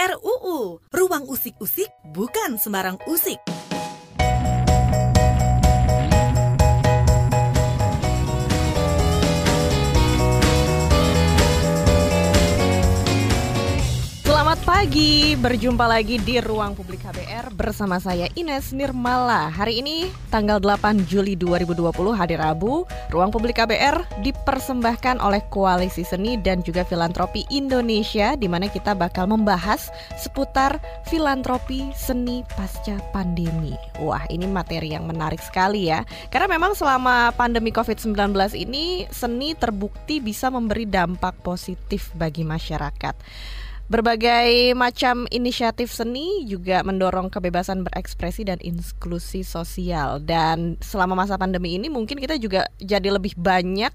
RUU, Ruang Usik-Usik bukan sembarang usik. Pagi, berjumpa lagi di Ruang Publik KBR bersama saya Ines Nirmala. Hari ini tanggal 8 Juli 2020 hari Rabu, Ruang Publik KBR dipersembahkan oleh Koalisi Seni dan juga Filantropi Indonesia di mana kita bakal membahas seputar filantropi seni pasca pandemi. Wah, ini materi yang menarik sekali ya. Karena memang selama pandemi Covid-19 ini seni terbukti bisa memberi dampak positif bagi masyarakat. Berbagai macam inisiatif seni juga mendorong kebebasan berekspresi dan inklusi sosial. Dan selama masa pandemi ini mungkin kita juga jadi lebih banyak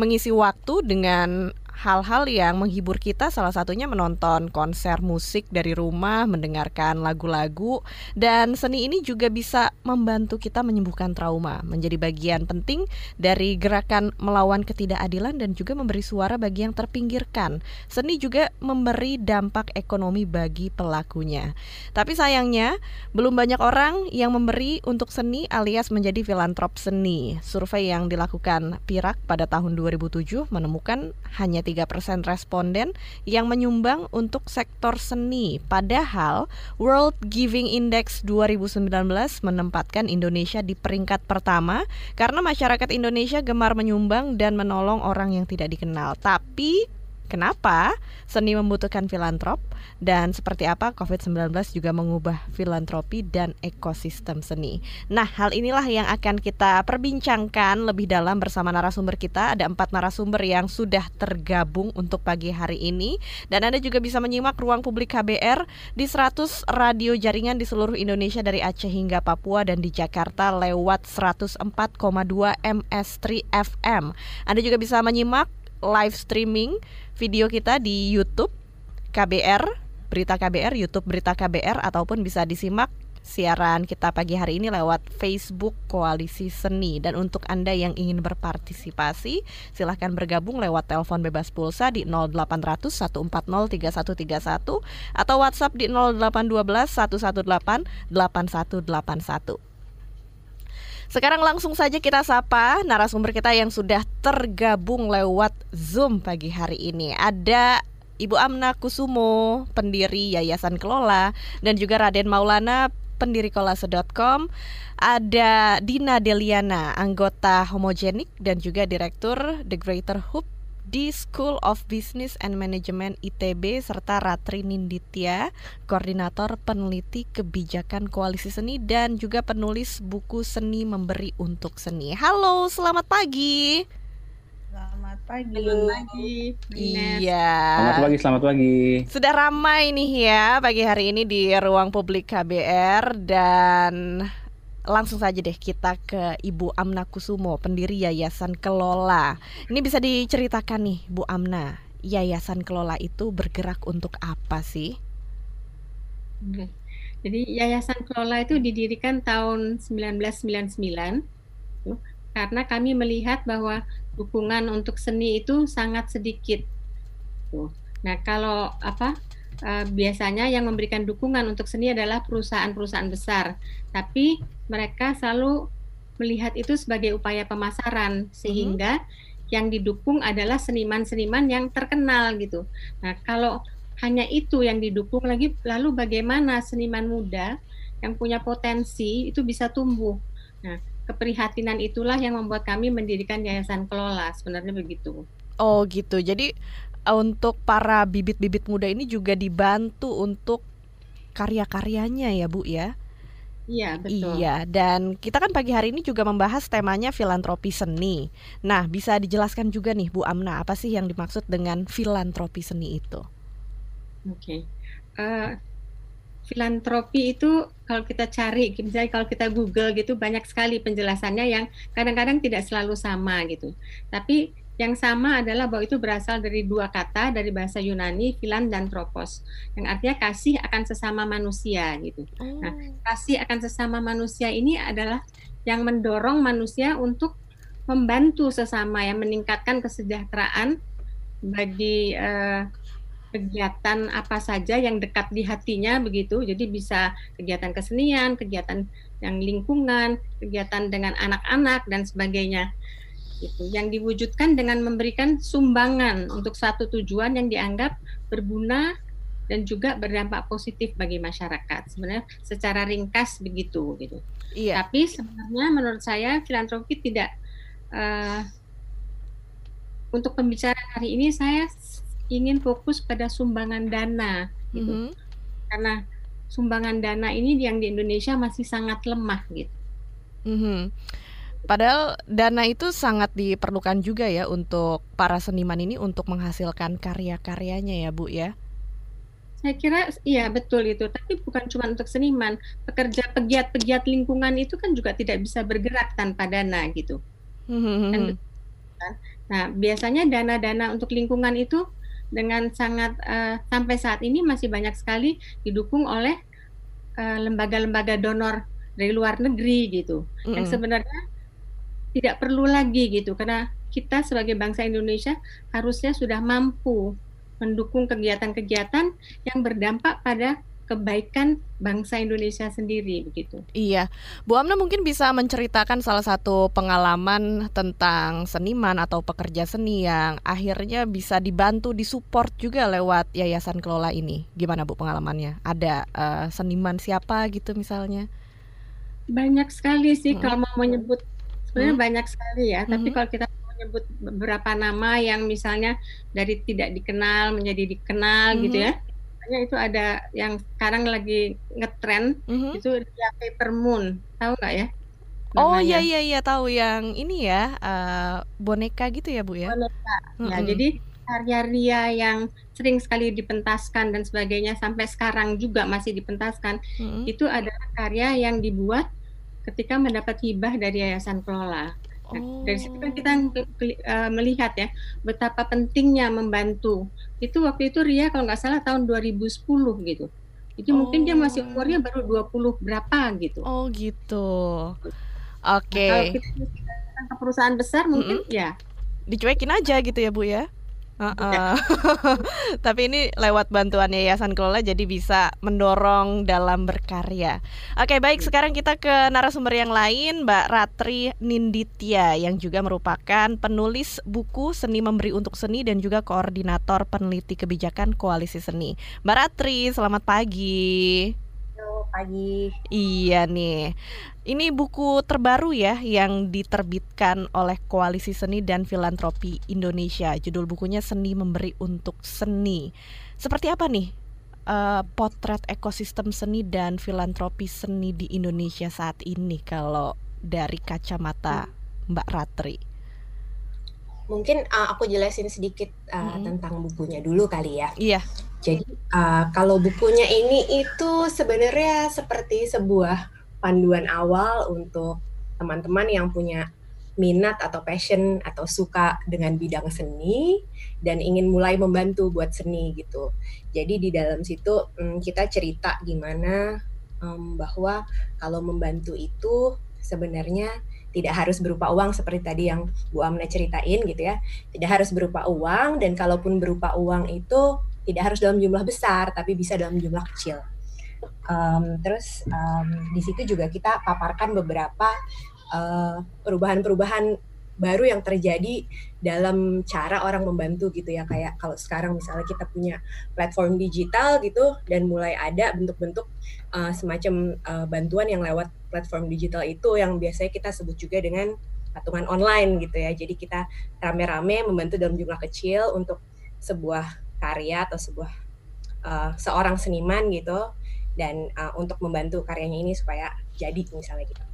mengisi waktu dengan hal-hal yang menghibur kita salah satunya menonton konser musik dari rumah, mendengarkan lagu-lagu dan seni ini juga bisa membantu kita menyembuhkan trauma, menjadi bagian penting dari gerakan melawan ketidakadilan dan juga memberi suara bagi yang terpinggirkan. Seni juga memberi dampak ekonomi bagi pelakunya. Tapi sayangnya belum banyak orang yang memberi untuk seni alias menjadi filantrop seni. Survei yang dilakukan Pirak pada tahun 2007 menemukan hanya 3% responden yang menyumbang untuk sektor seni. Padahal World Giving Index 2019 menempatkan Indonesia di peringkat pertama karena masyarakat Indonesia gemar menyumbang dan menolong orang yang tidak dikenal. Tapi Kenapa seni membutuhkan filantrop dan seperti apa COVID-19 juga mengubah filantropi dan ekosistem seni. Nah, hal inilah yang akan kita perbincangkan lebih dalam bersama narasumber kita. Ada empat narasumber yang sudah tergabung untuk pagi hari ini dan Anda juga bisa menyimak ruang publik KBR di 100 radio jaringan di seluruh Indonesia dari Aceh hingga Papua dan di Jakarta lewat 104,2 MS3 FM. Anda juga bisa menyimak live streaming video kita di YouTube KBR Berita KBR, YouTube Berita KBR ataupun bisa disimak siaran kita pagi hari ini lewat Facebook Koalisi Seni dan untuk Anda yang ingin berpartisipasi silahkan bergabung lewat telepon bebas pulsa di 0800 140 3131 atau WhatsApp di 0812 118 8181. Sekarang langsung saja kita sapa narasumber kita yang sudah tergabung lewat Zoom pagi hari ini. Ada Ibu Amna Kusumo, pendiri Yayasan Kelola, dan juga Raden Maulana, pendiri kolase.com. Ada Dina Deliana, anggota Homogenik dan juga direktur The Greater Hoop di School of Business and Management ITB serta Ratri Ninditya, koordinator peneliti kebijakan koalisi seni dan juga penulis buku seni memberi untuk seni. Halo, selamat pagi. Selamat pagi. Selamat pagi. Iya. Selamat pagi, selamat pagi. Sudah ramai nih ya pagi hari ini di ruang publik KBR dan langsung saja deh kita ke Ibu Amna Kusumo, pendiri Yayasan Kelola. Ini bisa diceritakan nih, Bu Amna, Yayasan Kelola itu bergerak untuk apa sih? Jadi Yayasan Kelola itu didirikan tahun 1999 tuh, karena kami melihat bahwa dukungan untuk seni itu sangat sedikit. Nah, kalau apa uh, biasanya yang memberikan dukungan untuk seni adalah perusahaan-perusahaan besar, tapi mereka selalu melihat itu sebagai upaya pemasaran sehingga mm-hmm. yang didukung adalah seniman-seniman yang terkenal gitu. Nah, kalau hanya itu yang didukung lagi lalu bagaimana seniman muda yang punya potensi itu bisa tumbuh. Nah, keprihatinan itulah yang membuat kami mendirikan Yayasan Kelola sebenarnya begitu. Oh, gitu. Jadi untuk para bibit-bibit muda ini juga dibantu untuk karya-karyanya ya, Bu ya. Iya, betul. Iya, dan kita kan pagi hari ini juga membahas temanya filantropi seni. Nah, bisa dijelaskan juga nih Bu Amna, apa sih yang dimaksud dengan filantropi seni itu? Oke. Okay. Uh, eh, filantropi itu kalau kita cari, misalnya kalau kita Google gitu banyak sekali penjelasannya yang kadang-kadang tidak selalu sama gitu. Tapi yang sama adalah bahwa itu berasal dari dua kata dari bahasa Yunani, filan dan tropos, yang artinya kasih akan sesama manusia gitu. Oh. Nah, kasih akan sesama manusia ini adalah yang mendorong manusia untuk membantu sesama yang meningkatkan kesejahteraan bagi uh, kegiatan apa saja yang dekat di hatinya begitu. Jadi bisa kegiatan kesenian, kegiatan yang lingkungan, kegiatan dengan anak-anak dan sebagainya. Itu yang diwujudkan dengan memberikan sumbangan untuk satu tujuan yang dianggap berguna dan juga berdampak positif bagi masyarakat. Sebenarnya secara ringkas begitu gitu. Iya. Tapi sebenarnya menurut saya filantropi tidak uh, untuk pembicaraan hari ini saya ingin fokus pada sumbangan dana gitu. Mm -hmm. Karena sumbangan dana ini yang di Indonesia masih sangat lemah gitu. Mm -hmm. Padahal dana itu sangat diperlukan juga ya untuk para seniman ini untuk menghasilkan karya-karyanya ya Bu ya. Saya kira iya betul itu, tapi bukan cuma untuk seniman, pekerja pegiat-pegiat lingkungan itu kan juga tidak bisa bergerak tanpa dana gitu. Mm -hmm. Nah biasanya dana-dana untuk lingkungan itu dengan sangat uh, sampai saat ini masih banyak sekali didukung oleh eh, lembaga-lembaga uh, donor dari luar negeri gitu. Mm -hmm. Yang sebenarnya tidak perlu lagi gitu karena kita sebagai bangsa Indonesia harusnya sudah mampu mendukung kegiatan-kegiatan yang berdampak pada kebaikan bangsa Indonesia sendiri begitu. Iya, Bu Amna mungkin bisa menceritakan salah satu pengalaman tentang seniman atau pekerja seni yang akhirnya bisa dibantu disupport juga lewat yayasan kelola ini. Gimana Bu pengalamannya? Ada uh, seniman siapa gitu misalnya? Banyak sekali sih hmm. kalau mau menyebut sebenarnya hmm. banyak sekali ya. Hmm. Tapi kalau kita menyebut beberapa nama yang misalnya dari tidak dikenal menjadi dikenal hmm. gitu ya Misalnya itu ada yang sekarang lagi ngetren mm-hmm. itu Ria Paper Moon, tahu nggak ya? Namanya. Oh iya iya iya tahu yang ini ya uh, boneka gitu ya bu ya? Boneka. Mm-hmm. Ya jadi karya Ria yang sering sekali dipentaskan dan sebagainya sampai sekarang juga masih dipentaskan mm-hmm. itu adalah karya yang dibuat ketika mendapat hibah dari Yayasan Kelola. Nah, oh. dari situ kan kita uh, melihat ya betapa pentingnya membantu. Itu waktu itu Ria kalau nggak salah tahun 2010 gitu. Itu oh. mungkin dia masih oh. umurnya baru 20 berapa gitu. Oh gitu. Oke. Okay. Nah, kalau kita perusahaan besar mungkin mm -hmm. ya dicuekin aja gitu ya Bu ya. Uh -uh. Tapi ini lewat bantuan Yayasan Kelola jadi bisa mendorong dalam berkarya. Oke, baik sekarang kita ke narasumber yang lain, Mbak Ratri Ninditya yang juga merupakan penulis buku Seni Memberi untuk Seni dan juga koordinator peneliti kebijakan Koalisi Seni. Mbak Ratri, selamat pagi. Halo, pagi. Iya nih. Ini buku terbaru ya yang diterbitkan oleh Koalisi Seni dan Filantropi Indonesia. Judul bukunya Seni Memberi untuk Seni. Seperti apa nih uh, potret ekosistem seni dan filantropi seni di Indonesia saat ini kalau dari kacamata Mbak Ratri? Mungkin uh, aku jelasin sedikit uh, hmm. tentang bukunya dulu kali ya. Iya. Jadi uh, kalau bukunya ini itu sebenarnya seperti sebuah panduan awal untuk teman-teman yang punya minat atau passion atau suka dengan bidang seni dan ingin mulai membantu buat seni gitu. Jadi di dalam situ um, kita cerita gimana um, bahwa kalau membantu itu sebenarnya tidak harus berupa uang seperti tadi yang Bu Amna ceritain gitu ya. Tidak harus berupa uang dan kalaupun berupa uang itu tidak harus dalam jumlah besar tapi bisa dalam jumlah kecil. Um, terus um, di situ juga kita paparkan beberapa uh, perubahan-perubahan baru yang terjadi dalam cara orang membantu gitu ya kayak kalau sekarang misalnya kita punya platform digital gitu dan mulai ada bentuk-bentuk uh, semacam uh, bantuan yang lewat platform digital itu yang biasanya kita sebut juga dengan patungan online gitu ya jadi kita rame-rame membantu dalam jumlah kecil untuk sebuah karya atau sebuah uh, seorang seniman gitu dan uh, untuk membantu karyanya ini supaya jadi misalnya gitu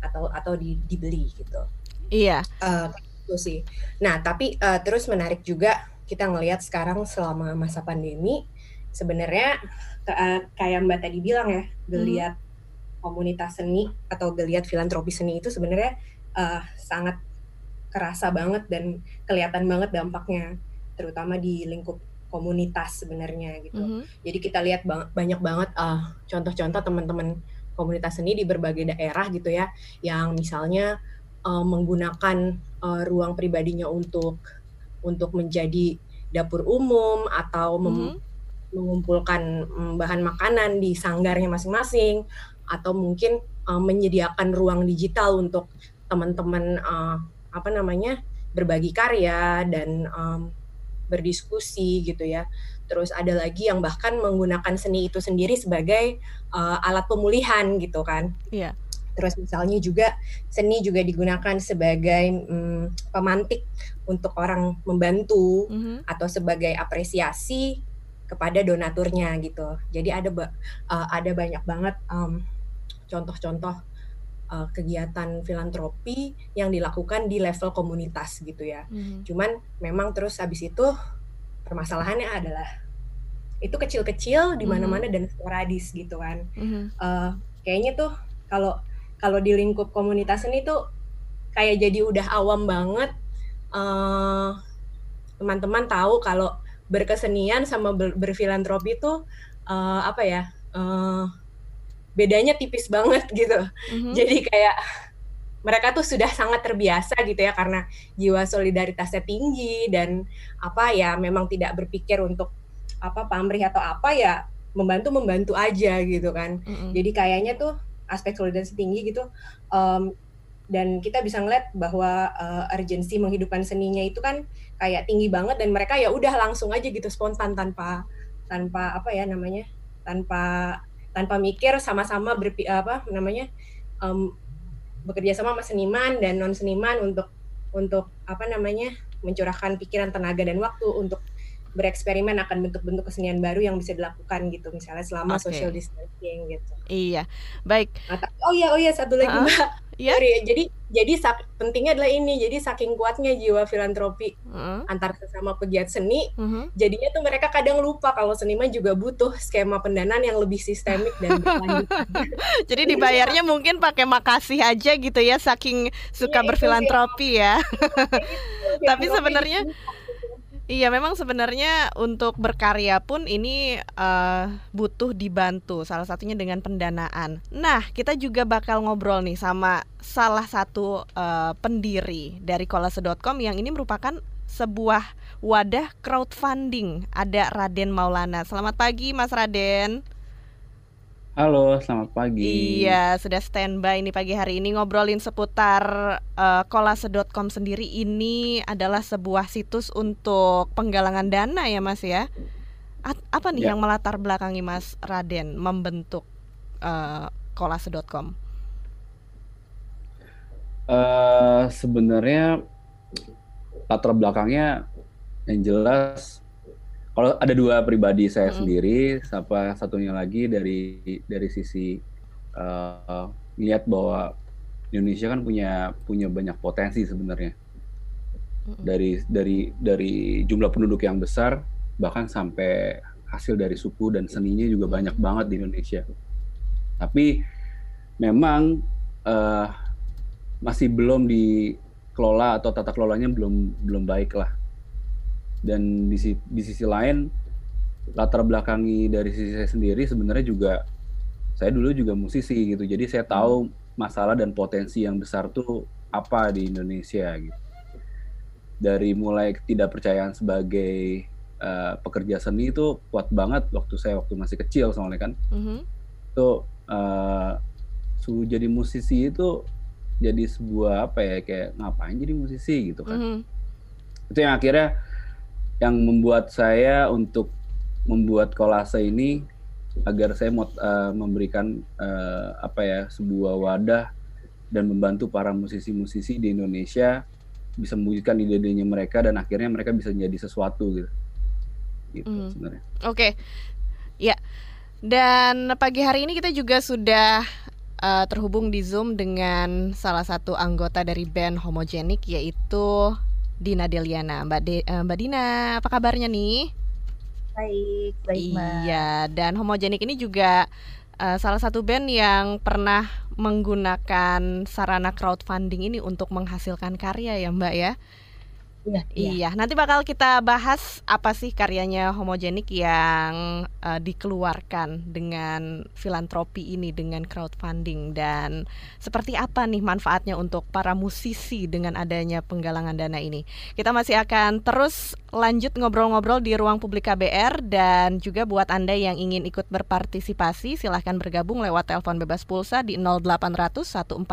atau atau di, dibeli gitu. Iya. Uh, itu sih. Nah tapi uh, terus menarik juga kita ngelihat sekarang selama masa pandemi sebenarnya uh, kayak Mbak tadi bilang ya geliat hmm. komunitas seni atau geliat filantropi seni itu sebenarnya uh, sangat kerasa banget dan kelihatan banget dampaknya terutama di lingkup komunitas sebenarnya gitu. Mm -hmm. Jadi kita lihat bang banyak banget uh, contoh-contoh teman-teman komunitas seni di berbagai daerah gitu ya, yang misalnya uh, menggunakan uh, ruang pribadinya untuk untuk menjadi dapur umum atau mem mm -hmm. mengumpulkan bahan makanan di sanggarnya masing-masing atau mungkin uh, menyediakan ruang digital untuk teman-teman uh, apa namanya berbagi karya dan um, berdiskusi gitu ya. Terus ada lagi yang bahkan menggunakan seni itu sendiri sebagai uh, alat pemulihan gitu kan. Iya. Terus misalnya juga seni juga digunakan sebagai um, pemantik untuk orang membantu mm -hmm. atau sebagai apresiasi kepada donaturnya gitu. Jadi ada uh, ada banyak banget contoh-contoh uh, kegiatan filantropi yang dilakukan di level komunitas gitu ya. Mm -hmm. Cuman memang terus habis itu permasalahannya adalah itu kecil-kecil di mana-mana mm -hmm. dan sporadis gitu kan. Mm -hmm. uh, kayaknya tuh kalau kalau di lingkup komunitas ini tuh kayak jadi udah awam banget teman eh, teman-teman tahu kalau berkesenian sama ber berfilantropi tuh uh, apa ya uh, bedanya tipis banget gitu mm-hmm. jadi kayak mereka tuh sudah sangat terbiasa gitu ya karena jiwa solidaritasnya tinggi dan apa ya memang tidak berpikir untuk apa pamrih atau apa ya membantu membantu aja gitu kan mm-hmm. jadi kayaknya tuh aspek solidaritas tinggi gitu um, dan kita bisa ngeliat bahwa uh, urgensi menghidupkan seninya itu kan kayak tinggi banget dan mereka ya udah langsung aja gitu spontan tanpa tanpa apa ya namanya tanpa tanpa mikir sama-sama berpi apa namanya um, bekerja sama sama seniman dan non seniman untuk untuk apa namanya mencurahkan pikiran tenaga dan waktu untuk bereksperimen akan bentuk-bentuk kesenian baru yang bisa dilakukan gitu misalnya selama okay. social distancing gitu. Iya, baik. oh iya oh iya satu lagi uh, mbak. Iya. Jadi jadi sak, pentingnya adalah ini. Jadi saking kuatnya jiwa filantropi uh. antar sesama pegiat seni, uh -huh. jadinya tuh mereka kadang lupa kalau seniman juga butuh skema pendanaan yang lebih sistemik dan berlanjut. Jadi dibayarnya mungkin pakai makasih aja gitu ya, saking suka ya, berfilantropi ya. Tapi sebenarnya Iya, memang sebenarnya untuk berkarya pun ini uh, butuh dibantu, salah satunya dengan pendanaan. Nah, kita juga bakal ngobrol nih sama salah satu uh, pendiri dari kolase.com yang ini merupakan sebuah wadah crowdfunding. Ada Raden Maulana. Selamat pagi, Mas Raden. Halo, selamat pagi. Iya, sudah standby nih pagi hari ini ngobrolin seputar uh, kolase.com sendiri ini adalah sebuah situs untuk penggalangan dana ya Mas ya. A apa nih ya. yang melatar belakangi Mas Raden membentuk uh, kolase.com? Uh, sebenarnya latar belakangnya yang jelas kalau ada dua pribadi saya hmm. sendiri, siapa satunya lagi dari dari sisi uh, lihat bahwa Indonesia kan punya punya banyak potensi sebenarnya. Hmm. Dari dari dari jumlah penduduk yang besar bahkan sampai hasil dari suku dan seninya juga banyak banget di Indonesia. Tapi memang uh, masih belum dikelola atau tata kelolanya belum belum baik lah dan di, di sisi lain latar belakangi dari sisi saya sendiri sebenarnya juga saya dulu juga musisi gitu. Jadi saya tahu masalah dan potensi yang besar tuh apa di Indonesia gitu. Dari mulai ketidakpercayaan sebagai uh, pekerja seni itu kuat banget waktu saya waktu masih kecil soalnya kan. Mm-hmm. itu uh, suhu jadi musisi itu jadi sebuah apa ya kayak ngapain jadi musisi gitu kan. Mm-hmm. itu yang akhirnya yang membuat saya untuk membuat kolase ini agar saya mau uh, memberikan uh, apa ya sebuah wadah dan membantu para musisi-musisi di Indonesia bisa mewujudkan ide-idenya mereka dan akhirnya mereka bisa menjadi sesuatu gitu. Gitu mm. sebenarnya. Oke. Okay. Ya. Dan pagi hari ini kita juga sudah uh, terhubung di Zoom dengan salah satu anggota dari band Homogenik yaitu Dina Deliana. Mbak De, uh, Mbak Dina, apa kabarnya nih? Baik, baik Mbak. Iya, dan Homogenik ini juga uh, salah satu band yang pernah menggunakan sarana crowdfunding ini untuk menghasilkan karya ya Mbak ya. Iya, iya. Nanti bakal kita bahas apa sih karyanya homogenik yang uh, dikeluarkan dengan filantropi ini dengan crowdfunding dan seperti apa nih manfaatnya untuk para musisi dengan adanya penggalangan dana ini. Kita masih akan terus lanjut ngobrol-ngobrol di ruang publik KBR dan juga buat Anda yang ingin ikut berpartisipasi silahkan bergabung lewat telepon bebas pulsa di 0800 140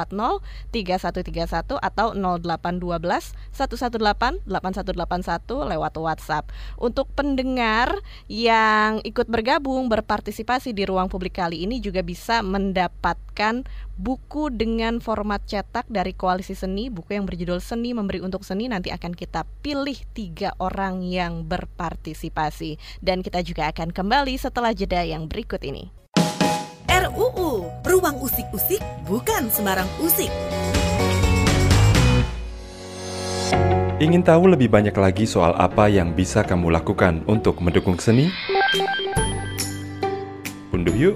3131 atau 0812 118 8181 lewat WhatsApp. Untuk pendengar yang ikut bergabung berpartisipasi di ruang publik kali ini juga bisa mendapatkan buku dengan format cetak dari Koalisi Seni, buku yang berjudul Seni Memberi Untuk Seni nanti akan kita pilih tiga orang yang berpartisipasi dan kita juga akan kembali setelah jeda yang berikut ini. RUU, Ruang Usik-Usik bukan sembarang usik. Ingin tahu lebih banyak lagi soal apa yang bisa kamu lakukan untuk mendukung seni? Unduh yuk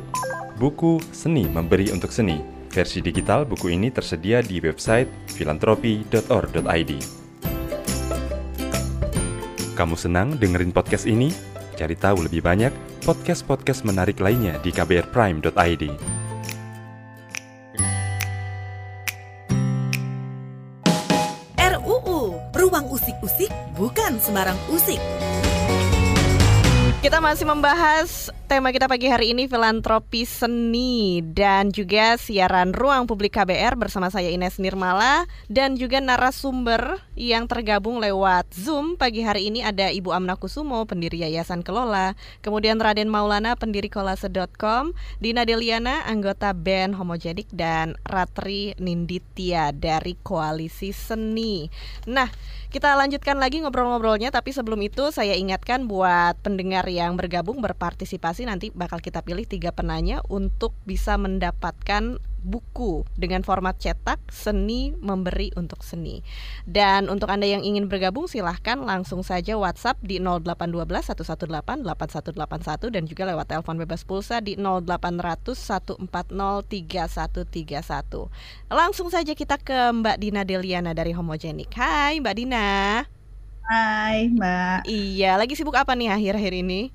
buku Seni Memberi untuk Seni. Versi digital buku ini tersedia di website filantropi.org.id. Kamu senang dengerin podcast ini? Cari tahu lebih banyak podcast-podcast menarik lainnya di kbrprime.id. Ruang Usik-Usik bukan sembarang usik. Kita masih membahas tema kita pagi hari ini filantropi seni dan juga siaran ruang publik KBR bersama saya Ines Nirmala dan juga narasumber yang tergabung lewat Zoom. Pagi hari ini ada Ibu Amna Kusumo pendiri Yayasan Kelola, kemudian Raden Maulana pendiri kolase.com, Dina Deliana anggota band Homogenik dan Ratri Ninditya dari Koalisi Seni. Nah, kita lanjutkan lagi ngobrol-ngobrolnya tapi sebelum itu saya ingatkan buat pendengar yang bergabung berpartisipasi nanti bakal kita pilih tiga penanya untuk bisa mendapatkan buku dengan format cetak seni memberi untuk seni. Dan untuk Anda yang ingin bergabung silahkan langsung saja WhatsApp di 0812 118 8181 dan juga lewat telepon bebas pulsa di 0800 140 3131. Langsung saja kita ke Mbak Dina Deliana dari Homogenik. Hai Mbak Dina. Hai Mbak. Iya, lagi sibuk apa nih akhir-akhir ini?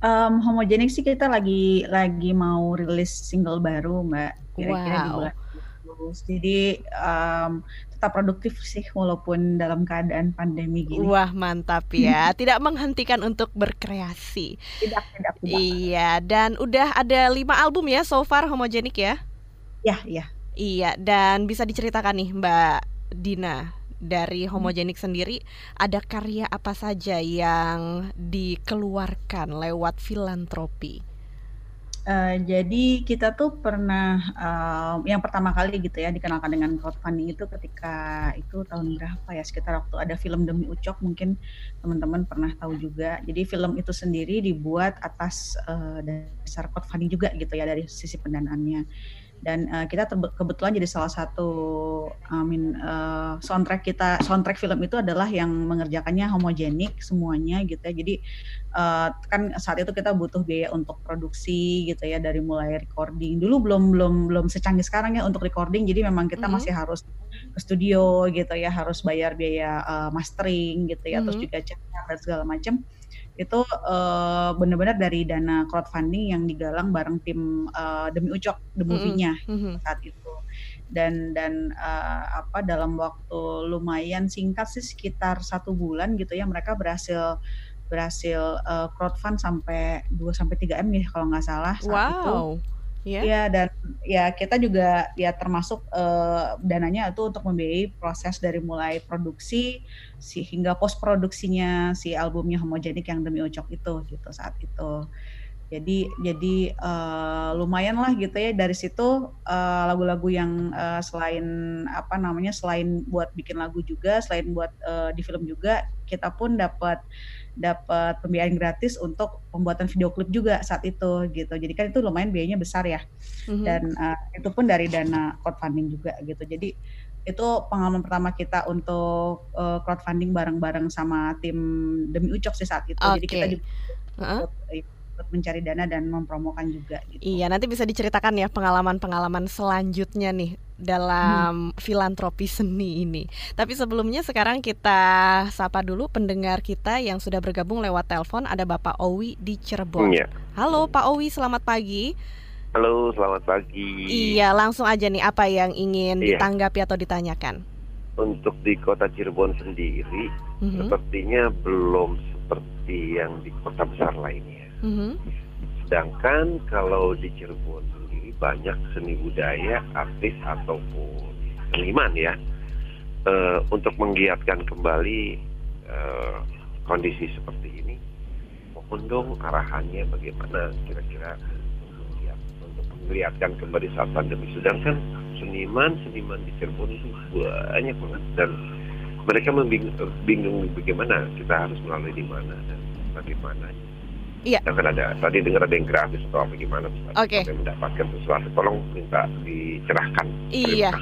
Um, homogenik sih kita lagi lagi mau rilis single baru mbak kira-kira wow. di bulan. Jadi um, tetap produktif sih walaupun dalam keadaan pandemi gini. Wah mantap ya, tidak menghentikan untuk berkreasi. Tidak tidak. tidak. Iya dan udah ada lima album ya so far homogenik ya? Ya ya. Iya dan bisa diceritakan nih Mbak Dina dari homogenik sendiri ada karya apa saja yang dikeluarkan lewat filantropi? Uh, jadi kita tuh pernah uh, yang pertama kali gitu ya dikenalkan dengan crowdfunding itu ketika itu tahun berapa ya sekitar waktu ada film demi ucok mungkin teman-teman pernah tahu juga. Jadi film itu sendiri dibuat atas uh, dasar crowdfunding juga gitu ya dari sisi pendanaannya dan uh, kita kebetulan jadi salah satu I mean, uh, soundtrack kita soundtrack film itu adalah yang mengerjakannya homogenik semuanya gitu ya jadi uh, kan saat itu kita butuh biaya untuk produksi gitu ya dari mulai recording dulu belum belum belum secanggih sekarang ya untuk recording jadi memang kita mm -hmm. masih harus ke studio gitu ya harus bayar biaya uh, mastering gitu ya mm -hmm. terus juga chat dan segala macam itu uh, benar-benar dari dana crowdfunding yang digalang bareng tim uh, demi ucok the movie-nya mm -hmm. saat itu dan dan uh, apa dalam waktu lumayan singkat sih sekitar satu bulan gitu ya mereka berhasil berhasil uh, crowdfund sampai 2 sampai 3 m nih kalau nggak salah saat wow. itu Yeah. Ya dan ya kita juga ya termasuk uh, dananya itu untuk membiayai proses dari mulai produksi si hingga post produksinya si albumnya homogenik yang demi ucok itu gitu saat itu. Jadi jadi uh, lumayan lah gitu ya dari situ lagu-lagu uh, yang uh, selain apa namanya selain buat bikin lagu juga selain buat uh, di film juga kita pun dapat dapat pembiayaan gratis untuk pembuatan video klip juga saat itu gitu. Jadi kan itu lumayan biayanya besar ya. Mm-hmm. Dan uh, itu pun dari dana crowdfunding juga gitu. Jadi itu pengalaman pertama kita untuk uh, crowdfunding bareng-bareng sama tim demi Ucok sih saat itu. Okay. Jadi kita juga uh-huh. Untuk mencari dana dan mempromokan juga. Gitu. Iya, nanti bisa diceritakan ya pengalaman-pengalaman selanjutnya nih dalam hmm. filantropi seni ini. Tapi sebelumnya sekarang kita sapa dulu pendengar kita yang sudah bergabung lewat telepon ada Bapak Owi di Cirebon. Ya. Halo Pak Owi, selamat pagi. Halo, selamat pagi. Iya, langsung aja nih apa yang ingin iya. ditanggapi atau ditanyakan? Untuk di kota Cirebon sendiri, mm-hmm. sepertinya belum seperti yang di kota besar lainnya. Mm-hmm. Sedangkan kalau di Cirebon sendiri banyak seni budaya, artis ataupun seniman ya, uh, untuk menggiatkan kembali uh, kondisi seperti ini. Mohon dong arahannya bagaimana kira-kira melihatkan kembali saat pandemi. Sedangkan seniman seniman di Cirebon itu banyak banget dan mereka membingung bingung bagaimana kita harus melalui di mana dan bagaimana. Iya. Jangan ada tadi dengar ada yang gratis atau apa gimana Oke. Okay. mendapatkan sesuatu. Tolong minta dicerahkan. Iya.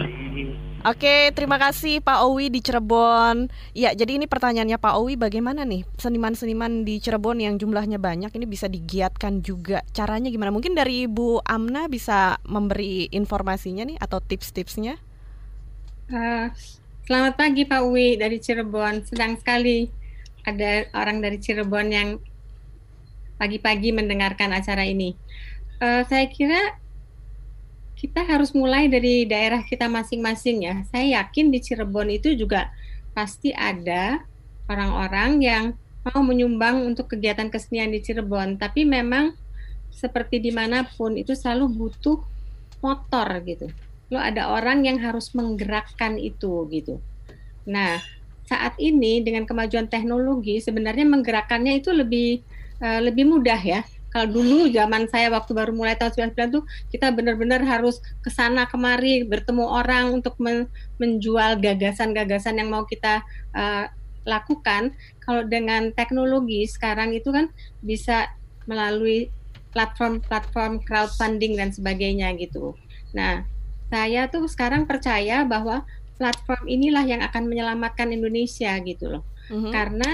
Oke, terima kasih Pak Owi di Cirebon. Ya, jadi ini pertanyaannya Pak Owi bagaimana nih seniman-seniman di Cirebon yang jumlahnya banyak ini bisa digiatkan juga. Caranya gimana? Mungkin dari Ibu Amna bisa memberi informasinya nih atau tips-tipsnya? Uh, selamat pagi Pak Owi dari Cirebon. Sedang sekali ada orang dari Cirebon yang pagi-pagi mendengarkan acara ini. Uh, saya kira kita harus mulai dari daerah kita masing-masing ya. Saya yakin di Cirebon itu juga pasti ada orang-orang yang mau menyumbang untuk kegiatan kesenian di Cirebon. Tapi memang seperti di mana pun itu selalu butuh motor gitu. Lo ada orang yang harus menggerakkan itu gitu. Nah saat ini dengan kemajuan teknologi sebenarnya menggerakkannya itu lebih uh, lebih mudah ya kalau dulu zaman saya waktu baru mulai tahun 99 tuh kita benar-benar harus ke sana kemari bertemu orang untuk men menjual gagasan-gagasan yang mau kita uh, lakukan. Kalau dengan teknologi sekarang itu kan bisa melalui platform-platform crowdfunding dan sebagainya gitu. Nah, saya tuh sekarang percaya bahwa platform inilah yang akan menyelamatkan Indonesia gitu loh. Mm -hmm. Karena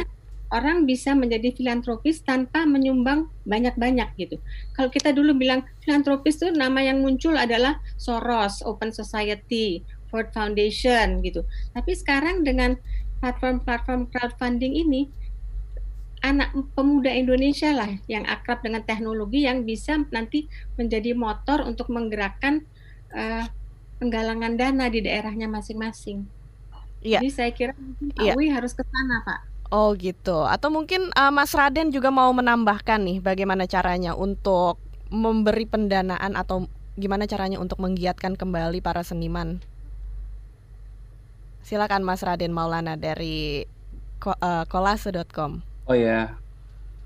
orang bisa menjadi filantropis tanpa menyumbang banyak-banyak gitu. Kalau kita dulu bilang filantropis itu nama yang muncul adalah Soros, Open Society, Ford Foundation gitu. Tapi sekarang dengan platform-platform crowdfunding ini anak pemuda Indonesia lah yang akrab dengan teknologi yang bisa nanti menjadi motor untuk menggerakkan uh, penggalangan dana di daerahnya masing-masing. Iya. Jadi saya kira Pak ya. harus ke sana, Pak. Oh gitu. Atau mungkin uh, Mas Raden juga mau menambahkan nih bagaimana caranya untuk memberi pendanaan atau gimana caranya untuk menggiatkan kembali para seniman. Silakan Mas Raden Maulana dari ko, uh, kolase.com. Oh ya.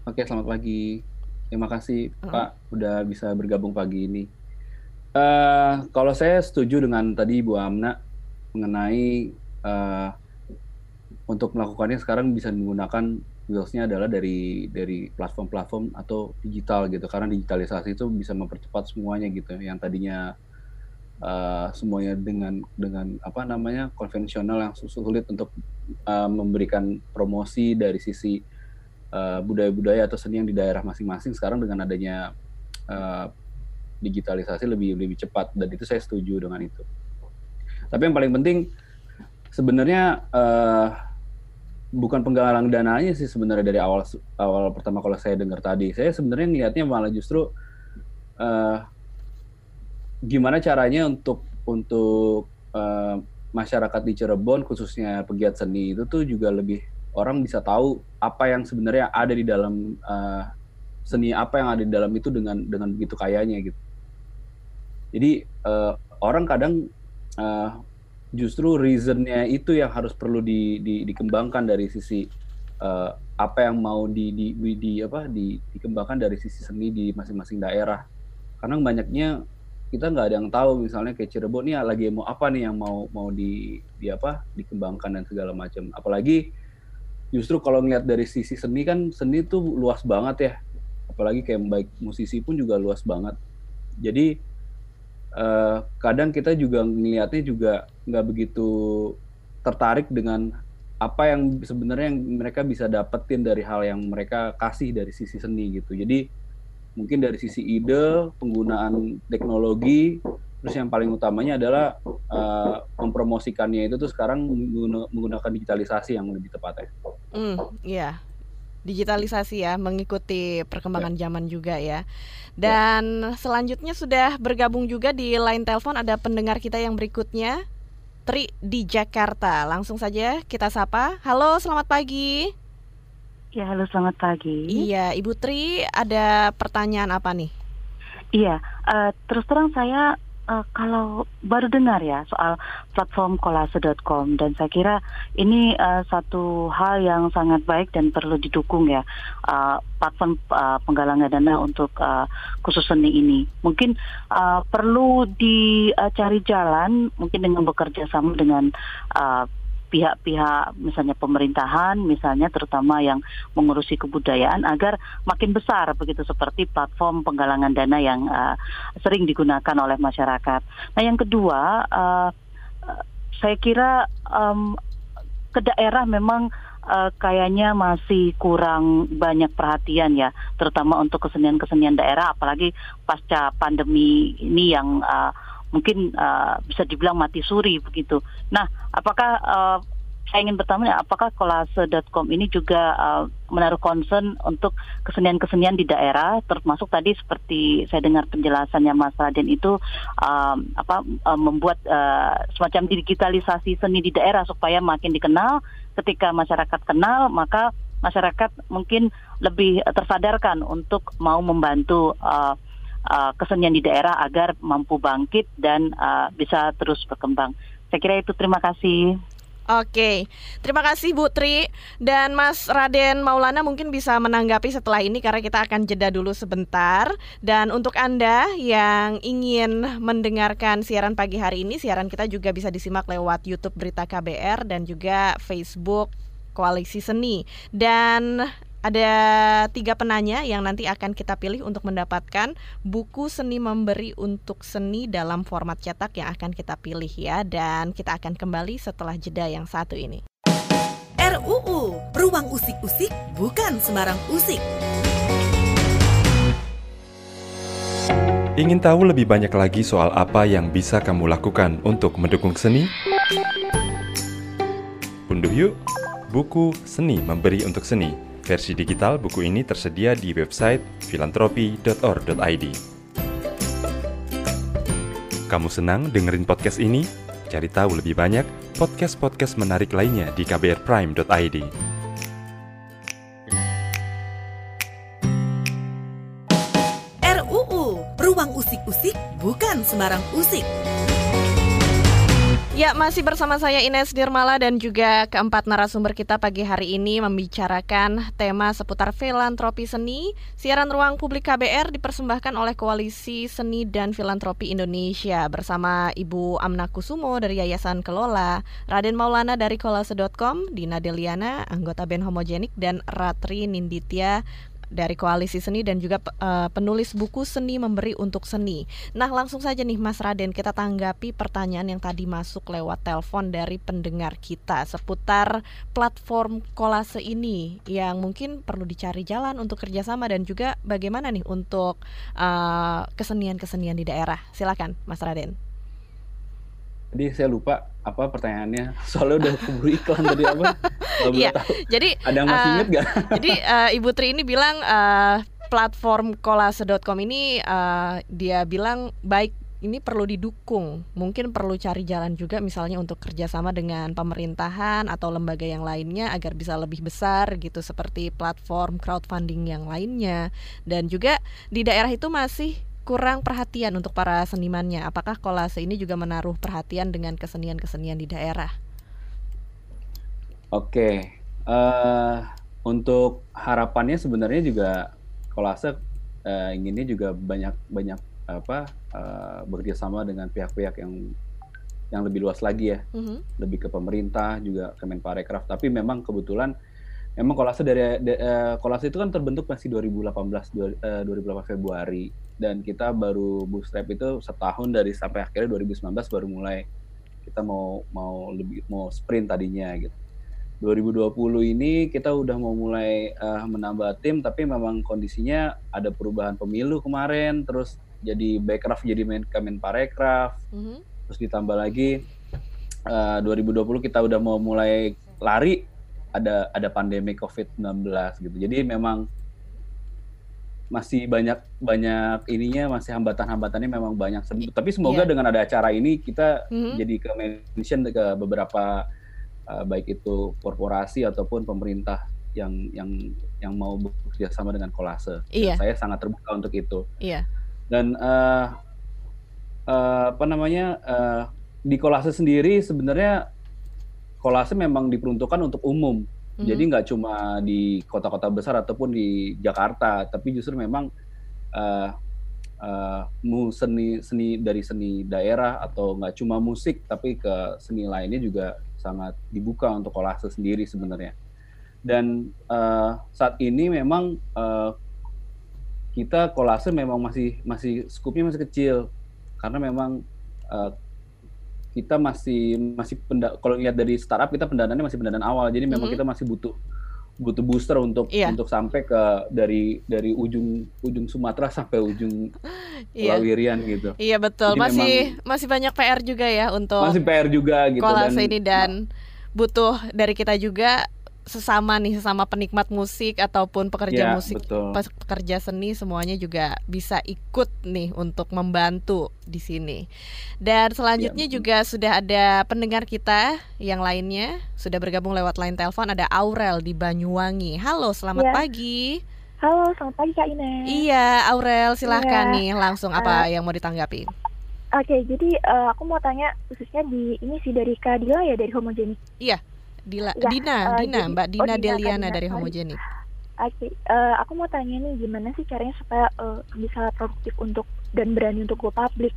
Oke, selamat pagi. Terima kasih uh -huh. Pak udah bisa bergabung pagi ini. Uh, kalau saya setuju dengan tadi Bu Amna mengenai uh, untuk melakukannya sekarang bisa menggunakan wheelsnya adalah dari dari platform-platform atau digital gitu. Karena digitalisasi itu bisa mempercepat semuanya gitu. Yang tadinya uh, semuanya dengan dengan apa namanya konvensional yang sulit untuk uh, memberikan promosi dari sisi budaya budaya-budaya atau seni yang di daerah masing-masing sekarang dengan adanya uh, digitalisasi lebih lebih cepat. Dan itu saya setuju dengan itu. Tapi yang paling penting sebenarnya uh, bukan penggalang dananya sih sebenarnya dari awal awal pertama kalau saya dengar tadi. Saya sebenarnya niatnya malah justru uh, gimana caranya untuk untuk uh, masyarakat di Cirebon khususnya pegiat seni itu tuh juga lebih orang bisa tahu apa yang sebenarnya ada di dalam uh, seni apa yang ada di dalam itu dengan dengan begitu kayanya gitu. Jadi uh, orang kadang uh, justru reasonnya itu yang harus perlu di, di, dikembangkan dari sisi uh, apa yang mau di, di, di apa di, dikembangkan dari sisi seni di masing-masing daerah. Karena banyaknya kita nggak ada yang tahu misalnya kayak Cirebon nih lagi mau apa nih yang mau mau di, di apa dikembangkan dan segala macam. Apalagi justru kalau ngeliat dari sisi seni kan seni tuh luas banget ya. Apalagi kayak baik musisi pun juga luas banget. Jadi uh, kadang kita juga melihatnya juga nggak begitu tertarik dengan apa yang sebenarnya yang mereka bisa dapetin dari hal yang mereka kasih dari sisi seni gitu. Jadi mungkin dari sisi ide, penggunaan teknologi Terus yang paling utamanya adalah uh, mempromosikannya itu tuh sekarang menggunakan digitalisasi yang lebih tepat ya. Hmm, iya. Digitalisasi ya, mengikuti perkembangan ya. zaman juga ya. Dan ya. selanjutnya sudah bergabung juga di line telepon ada pendengar kita yang berikutnya. Tri di Jakarta. Langsung saja kita sapa. Halo, selamat pagi. Ya, halo selamat pagi. Iya, Ibu Tri, ada pertanyaan apa nih? Iya, uh, terus terang saya uh, kalau baru dengar ya soal platform kolase.com dan saya kira ini uh, satu hal yang sangat baik dan perlu didukung ya uh, platform uh, penggalangan dana untuk uh, khusus seni ini. Mungkin uh, perlu dicari uh, jalan mungkin dengan bekerja sama dengan uh, pihak-pihak misalnya pemerintahan misalnya terutama yang mengurusi kebudayaan agar makin besar begitu seperti platform penggalangan dana yang uh, sering digunakan oleh masyarakat. Nah yang kedua uh, saya kira um, ke daerah memang uh, kayaknya masih kurang banyak perhatian ya, terutama untuk kesenian-kesenian daerah, apalagi pasca pandemi ini yang uh, mungkin uh, bisa dibilang mati suri begitu. Nah, apakah uh, saya ingin bertanya apakah kolase.com ini juga uh, menaruh concern untuk kesenian-kesenian di daerah termasuk tadi seperti saya dengar penjelasannya Mas Raden itu um, apa uh, membuat uh, semacam digitalisasi seni di daerah supaya makin dikenal ketika masyarakat kenal maka masyarakat mungkin lebih tersadarkan untuk mau membantu uh, uh, kesenian di daerah agar mampu bangkit dan uh, bisa terus berkembang. Saya kira itu terima kasih. Oke, terima kasih Bu Tri dan Mas Raden Maulana mungkin bisa menanggapi setelah ini karena kita akan jeda dulu sebentar. Dan untuk Anda yang ingin mendengarkan siaran pagi hari ini, siaran kita juga bisa disimak lewat YouTube Berita KBR dan juga Facebook Koalisi Seni. Dan ada tiga penanya yang nanti akan kita pilih untuk mendapatkan buku seni memberi untuk seni dalam format cetak yang akan kita pilih ya dan kita akan kembali setelah jeda yang satu ini. RUU Ruang Usik-Usik bukan sembarang usik. Ingin tahu lebih banyak lagi soal apa yang bisa kamu lakukan untuk mendukung seni? Unduh yuk buku Seni Memberi untuk Seni Versi digital buku ini tersedia di website filantropi.org.id. Kamu senang dengerin podcast ini? Cari tahu lebih banyak podcast-podcast menarik lainnya di kbrprime.id. RUU Ruang Usik-Usik bukan sembarang usik. Masih bersama saya Ines Nirmala dan juga keempat narasumber kita pagi hari ini membicarakan tema seputar filantropi seni. Siaran Ruang Publik KBR dipersembahkan oleh Koalisi Seni dan Filantropi Indonesia bersama Ibu Amna Kusumo dari Yayasan Kelola, Raden Maulana dari kolase.com, Dina Deliana, anggota band Homogenik, dan Ratri Ninditya, dari Koalisi Seni dan juga uh, penulis buku Seni Memberi untuk Seni. Nah, langsung saja nih Mas Raden kita tanggapi pertanyaan yang tadi masuk lewat telepon dari pendengar kita seputar platform kolase ini yang mungkin perlu dicari jalan untuk kerjasama dan juga bagaimana nih untuk uh, kesenian-kesenian di daerah. Silakan, Mas Raden. Jadi saya lupa apa pertanyaannya. Soalnya udah keburu iklan tadi apa? Iya. Jadi ada yang masih uh, inget gak? jadi uh, Ibu Tri ini bilang uh, platform kolase.com ini uh, dia bilang baik ini perlu didukung. Mungkin perlu cari jalan juga misalnya untuk kerjasama dengan pemerintahan atau lembaga yang lainnya agar bisa lebih besar gitu seperti platform crowdfunding yang lainnya. Dan juga di daerah itu masih kurang perhatian untuk para senimannya. Apakah kolase ini juga menaruh perhatian dengan kesenian-kesenian di daerah? Oke, uh, untuk harapannya sebenarnya juga kolase uh, inginnya juga banyak banyak apa uh, bekerja sama dengan pihak-pihak yang yang lebih luas lagi ya, mm-hmm. lebih ke pemerintah juga Kemenparekraf. Tapi memang kebetulan memang kolase dari de, uh, kolase itu kan terbentuk masih 2018 dua, uh, 2018 Februari dan kita baru bootstrap itu setahun dari sampai akhirnya 2019 baru mulai kita mau mau lebih mau sprint tadinya gitu. 2020 ini kita udah mau mulai uh, menambah tim tapi memang kondisinya ada perubahan pemilu kemarin terus jadi Backcraft jadi main Kemen Parekraf. Mm-hmm. Terus ditambah lagi uh, 2020 kita udah mau mulai lari ada ada pandemi COVID-19 gitu. Jadi memang masih banyak banyak ininya masih hambatan-hambatannya memang banyak. Tapi semoga yeah. dengan ada acara ini kita mm-hmm. jadi ke mention ke beberapa uh, baik itu korporasi ataupun pemerintah yang yang yang mau bekerja sama dengan kolase. Iya. Saya sangat terbuka untuk itu. Iya. Dan uh, uh, apa namanya uh, di kolase sendiri sebenarnya kolase memang diperuntukkan untuk umum. Mm-hmm. Jadi nggak cuma di kota-kota besar ataupun di Jakarta, tapi justru memang uh, uh, seni seni dari seni daerah atau nggak cuma musik, tapi ke seni lainnya juga sangat dibuka untuk kolase sendiri sebenarnya. Dan uh, saat ini memang uh, kita kolase memang masih masih skupnya masih kecil karena memang uh, kita masih masih penda, kalau lihat dari startup kita pendanaannya masih pendanaan awal jadi memang mm -hmm. kita masih butuh butuh booster untuk yeah. untuk sampai ke dari dari ujung ujung Sumatera sampai ujung iya. Pulau Irian gitu. Iya betul. Jadi masih masih banyak PR juga ya untuk Masih PR juga gitu dan ini dan butuh dari kita juga sesama nih sesama penikmat musik ataupun pekerja ya, musik betul. pekerja seni semuanya juga bisa ikut nih untuk membantu di sini dan selanjutnya ya, juga sudah ada pendengar kita yang lainnya sudah bergabung lewat line telepon ada Aurel di Banyuwangi halo selamat ya. pagi halo selamat pagi kak Ines iya Aurel silahkan ya. nih langsung apa uh, yang mau ditanggapi Oke, okay, jadi uh, aku mau tanya khususnya di ini sih dari Kadila ya dari homogenik. Iya, Dila, ya, Dina, uh, Dina, jadi, Mbak Dina oh, Deliana dari Homogenik. Oke, okay. uh, aku mau tanya nih gimana sih caranya supaya uh, bisa produktif untuk dan berani untuk go public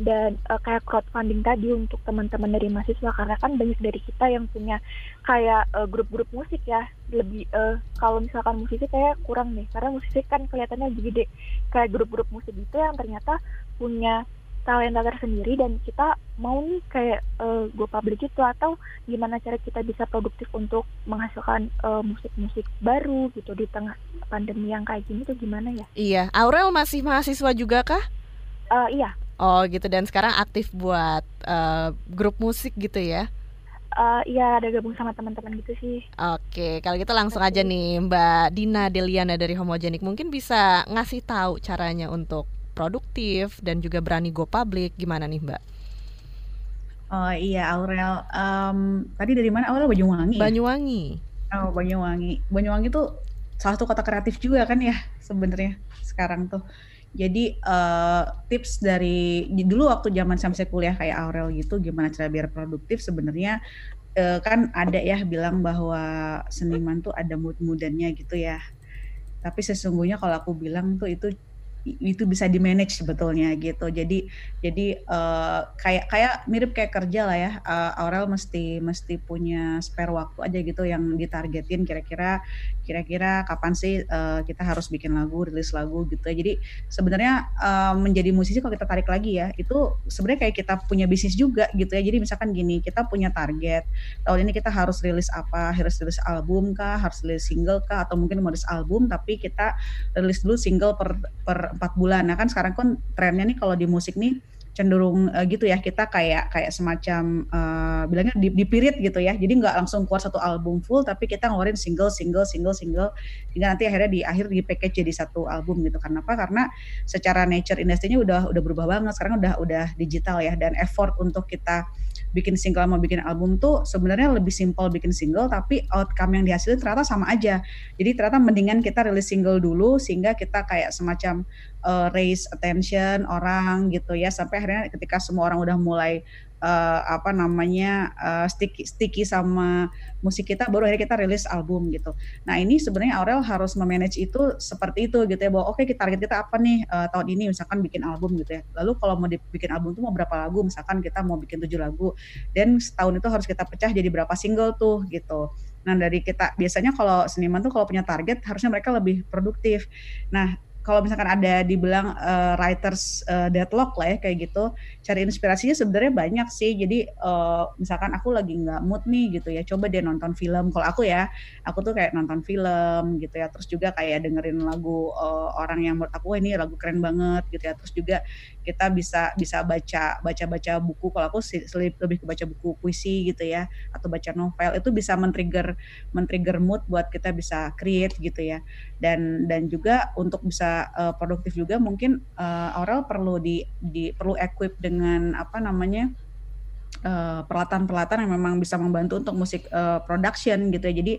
dan uh, kayak crowdfunding tadi untuk teman-teman dari mahasiswa karena kan banyak dari kita yang punya kayak grup-grup uh, musik ya lebih uh, kalau misalkan musisi kayak kurang nih karena musisi kan kelihatannya gede kayak grup-grup musik itu yang ternyata punya talenta tersendiri dan kita mau nih kayak uh, go public itu atau gimana cara kita bisa produktif untuk menghasilkan uh, musik-musik baru gitu di tengah pandemi yang kayak gini tuh gimana ya? Iya, Aurel masih mahasiswa juga kah? Uh, iya. Oh gitu dan sekarang aktif buat uh, grup musik gitu ya? Uh, iya ada gabung sama teman-teman gitu sih. Oke, kalau gitu langsung aja nih Mbak Dina Deliana dari Homogenik mungkin bisa ngasih tahu caranya untuk produktif dan juga berani go public gimana nih Mbak? Oh iya Aurel, um, tadi dari mana Aurel Banyuwangi? Ya? Banyuwangi. Oh Banyuwangi, Banyuwangi tuh salah satu kota kreatif juga kan ya sebenarnya sekarang tuh. Jadi uh, tips dari dulu waktu zaman sampai kuliah kayak Aurel gitu, gimana cara biar produktif sebenarnya uh, kan ada ya bilang bahwa seniman tuh ada mood-moodannya gitu ya. Tapi sesungguhnya kalau aku bilang tuh itu itu bisa di manage sebetulnya gitu. Jadi jadi uh, kayak kayak mirip kayak kerja lah ya. Uh, Aurel mesti mesti punya spare waktu aja gitu yang ditargetin kira-kira kira-kira kapan sih uh, kita harus bikin lagu, rilis lagu gitu. Jadi sebenarnya uh, menjadi musisi kalau kita tarik lagi ya, itu sebenarnya kayak kita punya bisnis juga gitu ya. Jadi misalkan gini, kita punya target tahun ini kita harus rilis apa, harus rilis album kah, harus rilis single kah atau mungkin mau rilis album tapi kita rilis dulu single per per empat bulan. Nah kan sekarang kan trennya nih kalau di musik nih cenderung uh, gitu ya kita kayak kayak semacam uh, bilangnya di, di period gitu ya. Jadi nggak langsung keluar satu album full tapi kita ngeluarin single single single single. Hingga nanti akhirnya di akhir di package jadi satu album gitu. Karena apa? Karena secara nature industrinya udah udah berubah banget. Sekarang udah udah digital ya. Dan effort untuk kita bikin single sama bikin album tuh sebenarnya lebih simpel bikin single tapi outcome yang dihasilkan ternyata sama aja. Jadi ternyata mendingan kita rilis single dulu sehingga kita kayak semacam uh, raise attention orang gitu ya sampai akhirnya ketika semua orang udah mulai uh, apa namanya uh, sticky sticky sama musik kita baru akhirnya kita rilis album gitu. Nah ini sebenarnya Aurel harus memanage itu seperti itu gitu ya bahwa oke okay, target kita apa nih uh, tahun ini misalkan bikin album gitu ya. Lalu kalau mau bikin album tuh mau berapa lagu misalkan kita mau bikin tujuh lagu dan setahun itu harus kita pecah jadi berapa single tuh gitu. Nah dari kita biasanya kalau seniman tuh kalau punya target harusnya mereka lebih produktif. Nah kalau misalkan ada dibilang uh, writers uh, deadlock lah ya kayak gitu cari inspirasinya sebenarnya banyak sih. Jadi uh, misalkan aku lagi nggak mood nih gitu ya coba deh nonton film. Kalau aku ya aku tuh kayak nonton film gitu ya. Terus juga kayak dengerin lagu uh, orang yang menurut aku ini lagu keren banget gitu ya. Terus juga kita bisa bisa baca baca baca buku. Kalau aku lebih ke baca buku puisi gitu ya atau baca novel itu bisa men-trigger men-trigger mood buat kita bisa create gitu ya. Dan dan juga untuk bisa uh, produktif juga mungkin uh, Aurel perlu di, di perlu equip dengan apa namanya peralatan-peralatan yang memang bisa membantu untuk musik uh, production gitu ya. Jadi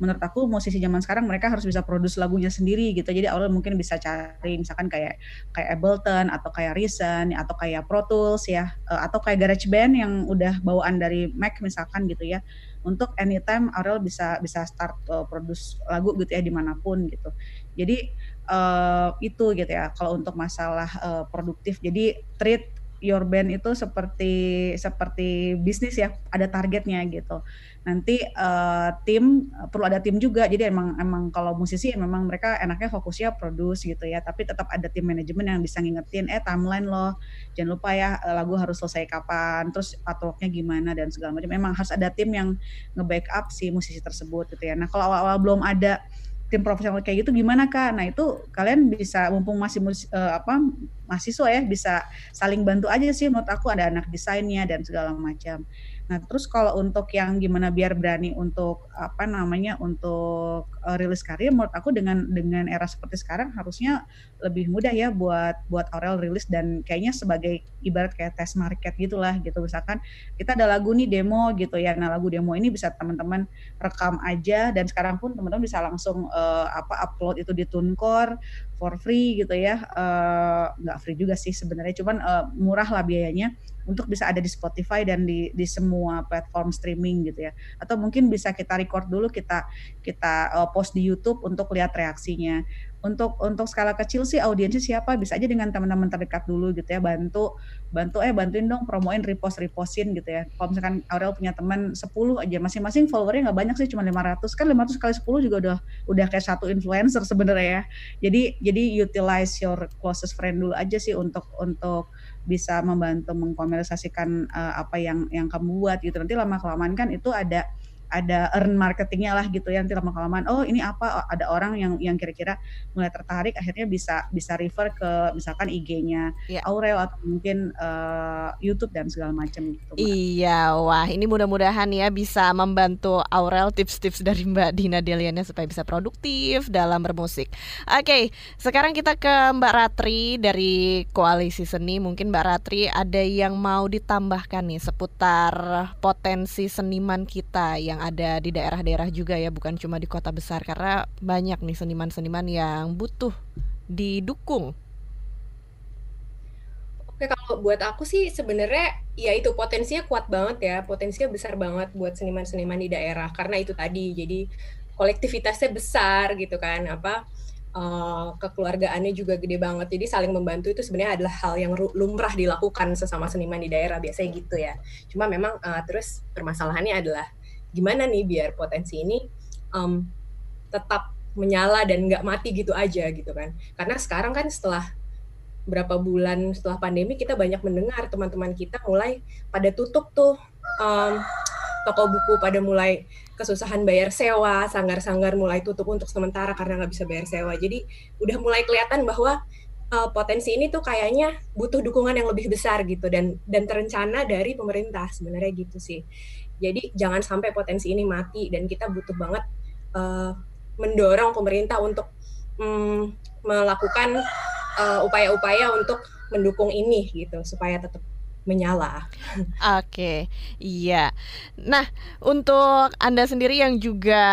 menurut aku musisi zaman sekarang mereka harus bisa produce lagunya sendiri gitu. Jadi Aurel mungkin bisa cari misalkan kayak kayak Ableton atau kayak Reason atau kayak Pro Tools ya uh, atau kayak GarageBand yang udah bawaan dari Mac misalkan gitu ya untuk anytime Aurel bisa bisa start uh, produce lagu gitu ya di mana pun gitu. Jadi uh, itu gitu ya kalau untuk masalah uh, produktif. Jadi treat your band itu seperti seperti bisnis ya ada targetnya gitu. Nanti uh, tim perlu ada tim juga. Jadi emang emang kalau musisi memang mereka enaknya fokusnya produce gitu ya. Tapi tetap ada tim manajemen yang bisa ngingetin eh timeline loh. Jangan lupa ya eh, lagu harus selesai kapan terus artworknya gimana dan segala macam. Memang harus ada tim yang nge-backup si musisi tersebut gitu ya. Nah kalau awal-awal belum ada tim profesional kayak gitu gimana kak? Nah itu kalian bisa mumpung masih uh, apa mahasiswa ya bisa saling bantu aja sih menurut aku ada anak desainnya dan segala macam. Nah, terus kalau untuk yang gimana biar berani untuk apa namanya untuk uh, rilis karya menurut aku dengan dengan era seperti sekarang harusnya lebih mudah ya buat buat Aurel rilis dan kayaknya sebagai ibarat kayak test market gitulah gitu misalkan kita ada lagu nih demo gitu ya. Nah, lagu demo ini bisa teman-teman rekam aja dan sekarang pun teman-teman bisa langsung uh, apa upload itu di TuneCore for free gitu ya. Uh, nggak free juga sih sebenarnya cuman uh, murah lah biayanya untuk bisa ada di Spotify dan di di semua platform streaming gitu ya. Atau mungkin bisa kita record dulu kita kita uh, post di YouTube untuk lihat reaksinya. Untuk untuk skala kecil sih audiensnya siapa bisa aja dengan teman-teman terdekat dulu gitu ya bantu bantu eh bantuin dong promoin repost repostin gitu ya. Kalau misalkan Aurel punya teman 10 aja masing-masing followernya nggak banyak sih cuma 500 kan 500 kali 10 juga udah udah kayak satu influencer sebenarnya ya. Jadi jadi utilize your closest friend dulu aja sih untuk untuk bisa membantu mengkomersialisasikan uh, apa yang yang kamu buat gitu. Nanti lama kelamaan kan itu ada ada earn marketingnya lah gitu ya nanti lama kelamaan oh ini apa oh, ada orang yang yang kira-kira mulai tertarik akhirnya bisa bisa refer ke misalkan IG-nya yeah. Aurel atau mungkin uh, YouTube dan segala macam gitu. Mbak. Iya, wah ini mudah-mudahan ya bisa membantu Aurel tips-tips dari Mbak Dina Deliana supaya bisa produktif dalam bermusik. Oke, okay, sekarang kita ke Mbak Ratri dari Koalisi Seni. Mungkin Mbak Ratri ada yang mau ditambahkan nih seputar potensi seniman kita yang yang ada di daerah-daerah juga ya bukan cuma di kota besar karena banyak nih seniman-seniman yang butuh didukung. Oke kalau buat aku sih sebenarnya ya itu potensinya kuat banget ya potensinya besar banget buat seniman-seniman di daerah karena itu tadi jadi kolektivitasnya besar gitu kan apa uh, kekeluargaannya juga gede banget. Jadi saling membantu itu sebenarnya adalah hal yang lumrah dilakukan sesama seniman di daerah biasanya gitu ya. Cuma memang uh, terus permasalahannya adalah gimana nih biar potensi ini um, tetap menyala dan nggak mati gitu aja gitu kan. Karena sekarang kan setelah berapa bulan setelah pandemi kita banyak mendengar teman-teman kita mulai pada tutup tuh um, toko buku pada mulai kesusahan bayar sewa, sanggar-sanggar mulai tutup untuk sementara karena nggak bisa bayar sewa. Jadi udah mulai kelihatan bahwa uh, potensi ini tuh kayaknya butuh dukungan yang lebih besar gitu dan dan terencana dari pemerintah sebenarnya gitu sih. Jadi jangan sampai potensi ini mati dan kita butuh banget uh, mendorong pemerintah untuk um, melakukan upaya upaya-upaya untuk mendukung ini gitu supaya tetap menyala. Oke, iya. Nah, untuk Anda sendiri yang juga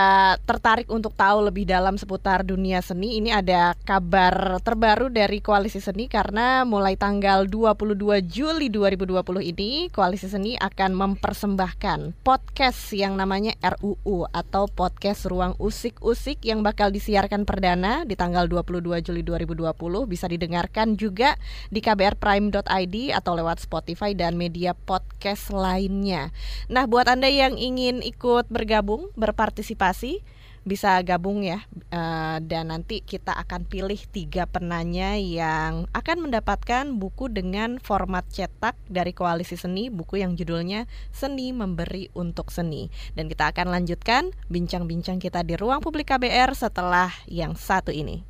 tertarik untuk tahu lebih dalam seputar dunia seni, ini ada kabar terbaru dari Koalisi Seni karena mulai tanggal 22 Juli 2020 ini Koalisi Seni akan mempersembahkan podcast yang namanya RUU atau podcast Ruang Usik-Usik yang bakal disiarkan perdana di tanggal 22 Juli 2020 bisa didengarkan juga di kbrprime.id atau lewat Spotify Spotify dan media podcast lainnya. Nah, buat Anda yang ingin ikut bergabung, berpartisipasi, bisa gabung ya uh, dan nanti kita akan pilih tiga penanya yang akan mendapatkan buku dengan format cetak dari Koalisi Seni, buku yang judulnya Seni Memberi untuk Seni. Dan kita akan lanjutkan bincang-bincang kita di ruang publik KBR setelah yang satu ini.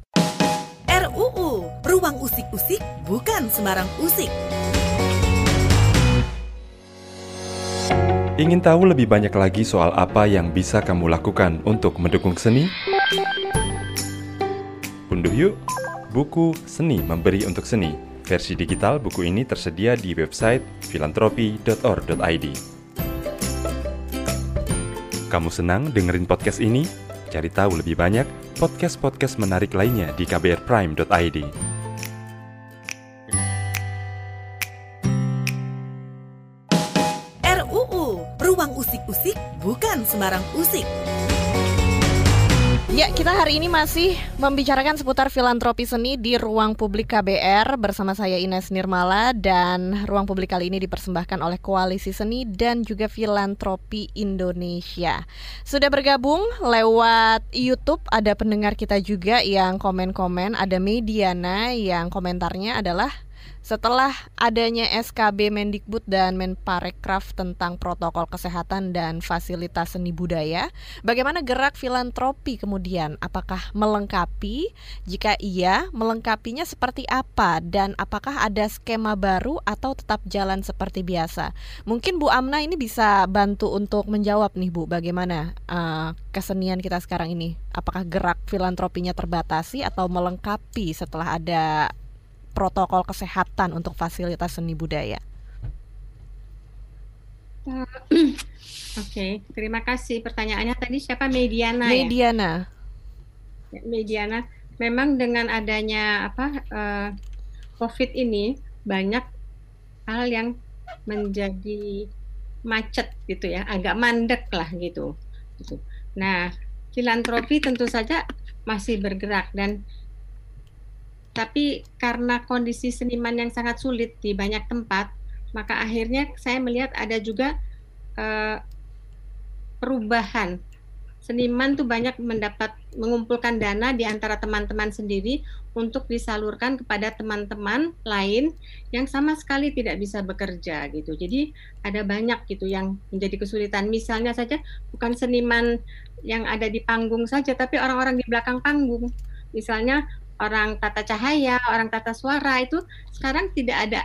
RUU, Ruang Usik-Usik bukan sembarang usik. Ingin tahu lebih banyak lagi soal apa yang bisa kamu lakukan untuk mendukung seni? Unduh yuk buku Seni Memberi untuk Seni. Versi digital buku ini tersedia di website filantropi.org.id. Kamu senang dengerin podcast ini? Cari tahu lebih banyak podcast-podcast menarik lainnya di kbrprime.id. usik bukan sembarang usik. Ya, kita hari ini masih membicarakan seputar filantropi seni di Ruang Publik KBR bersama saya Ines Nirmala dan Ruang Publik kali ini dipersembahkan oleh Koalisi Seni dan juga Filantropi Indonesia. Sudah bergabung lewat YouTube ada pendengar kita juga yang komen-komen, ada Mediana yang komentarnya adalah setelah adanya SKB Mendikbud dan Menparekraf tentang protokol kesehatan dan fasilitas seni budaya, bagaimana gerak filantropi kemudian? Apakah melengkapi? Jika iya, melengkapinya seperti apa? Dan apakah ada skema baru atau tetap jalan seperti biasa? Mungkin Bu Amna ini bisa bantu untuk menjawab nih Bu, bagaimana uh, kesenian kita sekarang ini? Apakah gerak filantropinya terbatasi atau melengkapi setelah ada protokol kesehatan untuk fasilitas seni budaya? Uh, Oke, okay. terima kasih. Pertanyaannya tadi siapa Mediana? Ya? Mediana. Ya? Mediana. Memang dengan adanya apa uh, COVID ini banyak hal yang menjadi macet gitu ya, agak mandek lah gitu. gitu. Nah, filantropi tentu saja masih bergerak dan tapi karena kondisi seniman yang sangat sulit di banyak tempat, maka akhirnya saya melihat ada juga uh, perubahan. Seniman tuh banyak mendapat mengumpulkan dana di antara teman-teman sendiri untuk disalurkan kepada teman-teman lain yang sama sekali tidak bisa bekerja gitu. Jadi ada banyak gitu yang menjadi kesulitan. Misalnya saja bukan seniman yang ada di panggung saja, tapi orang-orang di belakang panggung. Misalnya orang tata cahaya, orang tata suara itu sekarang tidak ada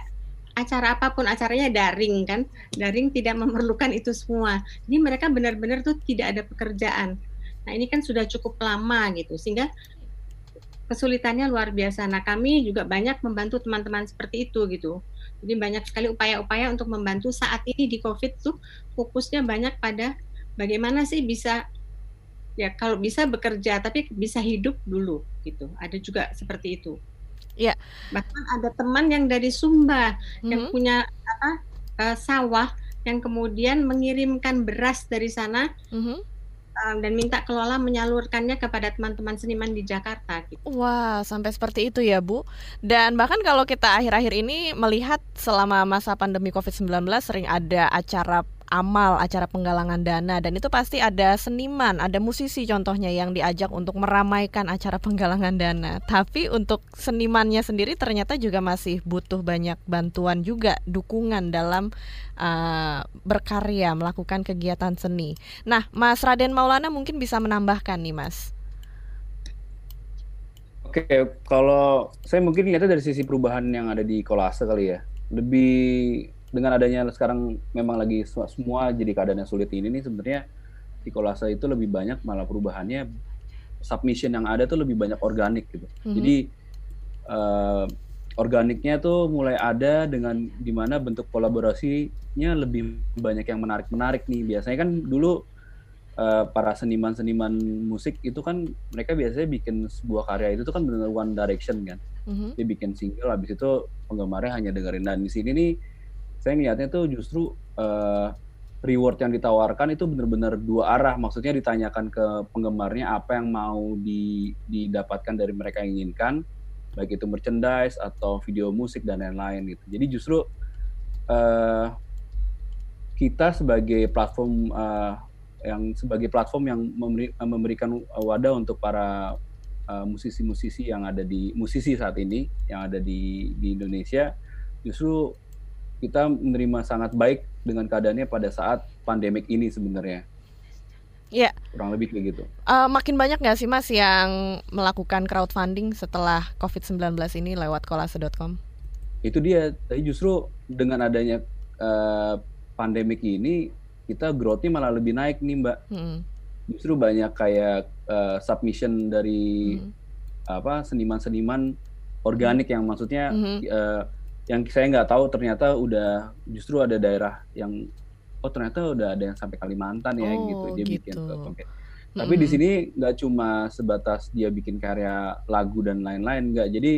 acara apa pun acaranya daring kan? Daring tidak memerlukan itu semua. Jadi mereka benar-benar tuh tidak ada pekerjaan. Nah ini kan sudah cukup lama gitu sehingga kesulitannya luar biasa. Nah kami juga banyak membantu teman-teman seperti itu gitu. Jadi banyak sekali upaya-upaya untuk membantu saat ini di covid tuh fokusnya banyak pada bagaimana sih bisa ya kalau bisa bekerja tapi bisa hidup dulu gitu. Ada juga seperti itu. Ya. Bahkan ada teman yang dari Sumba hmm. yang punya apa uh, sawah yang kemudian mengirimkan beras dari sana. Hmm dan minta kelola menyalurkannya kepada teman-teman seniman di Jakarta. Gitu. Wah, sampai seperti itu ya Bu. Dan bahkan kalau kita akhir-akhir ini melihat selama masa pandemi COVID-19 sering ada acara amal, acara penggalangan dana dan itu pasti ada seniman, ada musisi contohnya yang diajak untuk meramaikan acara penggalangan dana. Tapi untuk senimannya sendiri ternyata juga masih butuh banyak bantuan juga, dukungan dalam uh, berkarya, melakukan kegiatan seni. Nah, Mas Raden Maulana mungkin bisa menambahkan nih, Mas. Oke, kalau saya mungkin lihatnya dari sisi perubahan yang ada di kolase kali ya. Lebih dengan adanya sekarang memang lagi semua jadi keadaan yang sulit ini nih sebenarnya di kolase itu lebih banyak malah perubahannya submission yang ada tuh lebih banyak organik gitu. Mm-hmm. Jadi uh, organiknya tuh mulai ada dengan di mana bentuk kolaborasinya lebih banyak yang menarik-menarik nih. Biasanya kan dulu uh, para seniman-seniman musik itu kan mereka biasanya bikin sebuah karya itu tuh kan benar one direction kan. Mm-hmm. Dia bikin single habis itu penggemarnya hanya dengerin dan di sini nih saya ngeliatnya tuh justru uh, reward yang ditawarkan itu benar-benar dua arah. Maksudnya ditanyakan ke penggemarnya apa yang mau di, didapatkan dari mereka yang inginkan, baik itu merchandise atau video musik dan lain-lain gitu. Jadi justru uh, kita sebagai platform uh, yang sebagai platform yang memberi, memberikan wadah untuk para musisi-musisi uh, yang ada di musisi saat ini yang ada di di Indonesia justru kita menerima sangat baik dengan keadaannya pada saat pandemik ini sebenarnya. Iya. Kurang lebih kayak gitu. Uh, makin banyak nggak sih Mas yang melakukan crowdfunding setelah COVID-19 ini lewat kolase.com? Itu dia. Tapi justru dengan adanya uh, pandemik ini kita growth-nya malah lebih naik nih Mbak. Hmm. Justru banyak kayak uh, submission dari hmm. apa seniman-seniman organik yang maksudnya hmm. uh, yang saya nggak tahu ternyata udah justru ada daerah yang oh ternyata udah ada yang sampai Kalimantan ya oh, gitu dia gitu. bikin okay. Tapi hmm. di sini nggak cuma sebatas dia bikin karya lagu dan lain-lain nggak. Jadi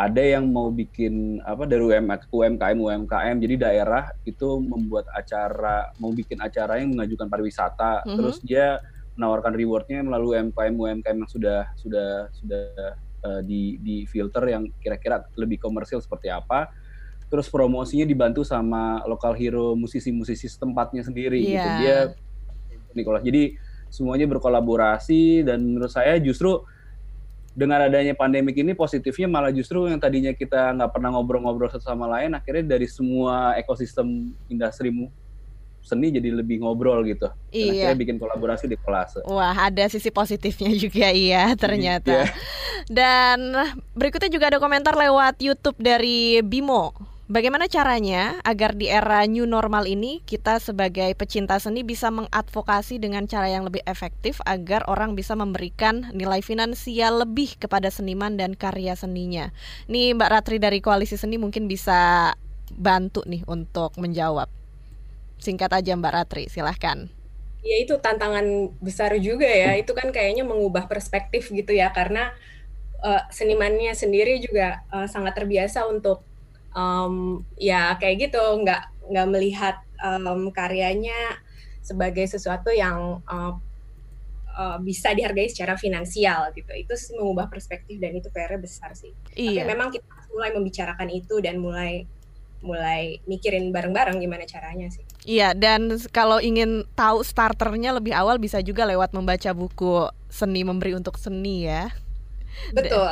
ada yang mau bikin apa dari UMKM UMKM jadi daerah itu membuat acara mau bikin acara yang mengajukan pariwisata mm-hmm. terus dia menawarkan rewardnya melalui UMKM UMKM yang sudah sudah sudah uh, di di filter yang kira-kira lebih komersil seperti apa terus promosinya dibantu sama lokal hero musisi-musisi setempatnya sendiri yeah. gitu iya. dia Nicholas jadi semuanya berkolaborasi dan menurut saya justru dengan adanya pandemik ini positifnya malah justru yang tadinya kita nggak pernah ngobrol-ngobrol satu sama lain akhirnya dari semua ekosistem industri seni jadi lebih ngobrol gitu. Dan iya. akhirnya bikin kolaborasi di kelas. Wah, ada sisi positifnya juga iya ternyata. Iya. Dan berikutnya juga ada komentar lewat YouTube dari Bimo. Bagaimana caranya agar di era new normal ini kita sebagai pecinta seni bisa mengadvokasi dengan cara yang lebih efektif agar orang bisa memberikan nilai finansial lebih kepada seniman dan karya seninya. Nih Mbak Ratri dari Koalisi Seni mungkin bisa bantu nih untuk menjawab. Singkat aja Mbak Ratri, silahkan. Ya itu tantangan besar juga ya. Itu kan kayaknya mengubah perspektif gitu ya karena uh, senimannya sendiri juga uh, sangat terbiasa untuk um, ya kayak gitu nggak nggak melihat um, karyanya sebagai sesuatu yang uh, uh, bisa dihargai secara finansial gitu itu mengubah perspektif dan itu PR besar sih iya. tapi memang kita mulai membicarakan itu dan mulai mulai mikirin bareng-bareng gimana caranya sih. Iya, dan kalau ingin tahu starternya lebih awal bisa juga lewat membaca buku Seni Memberi untuk Seni ya. Betul.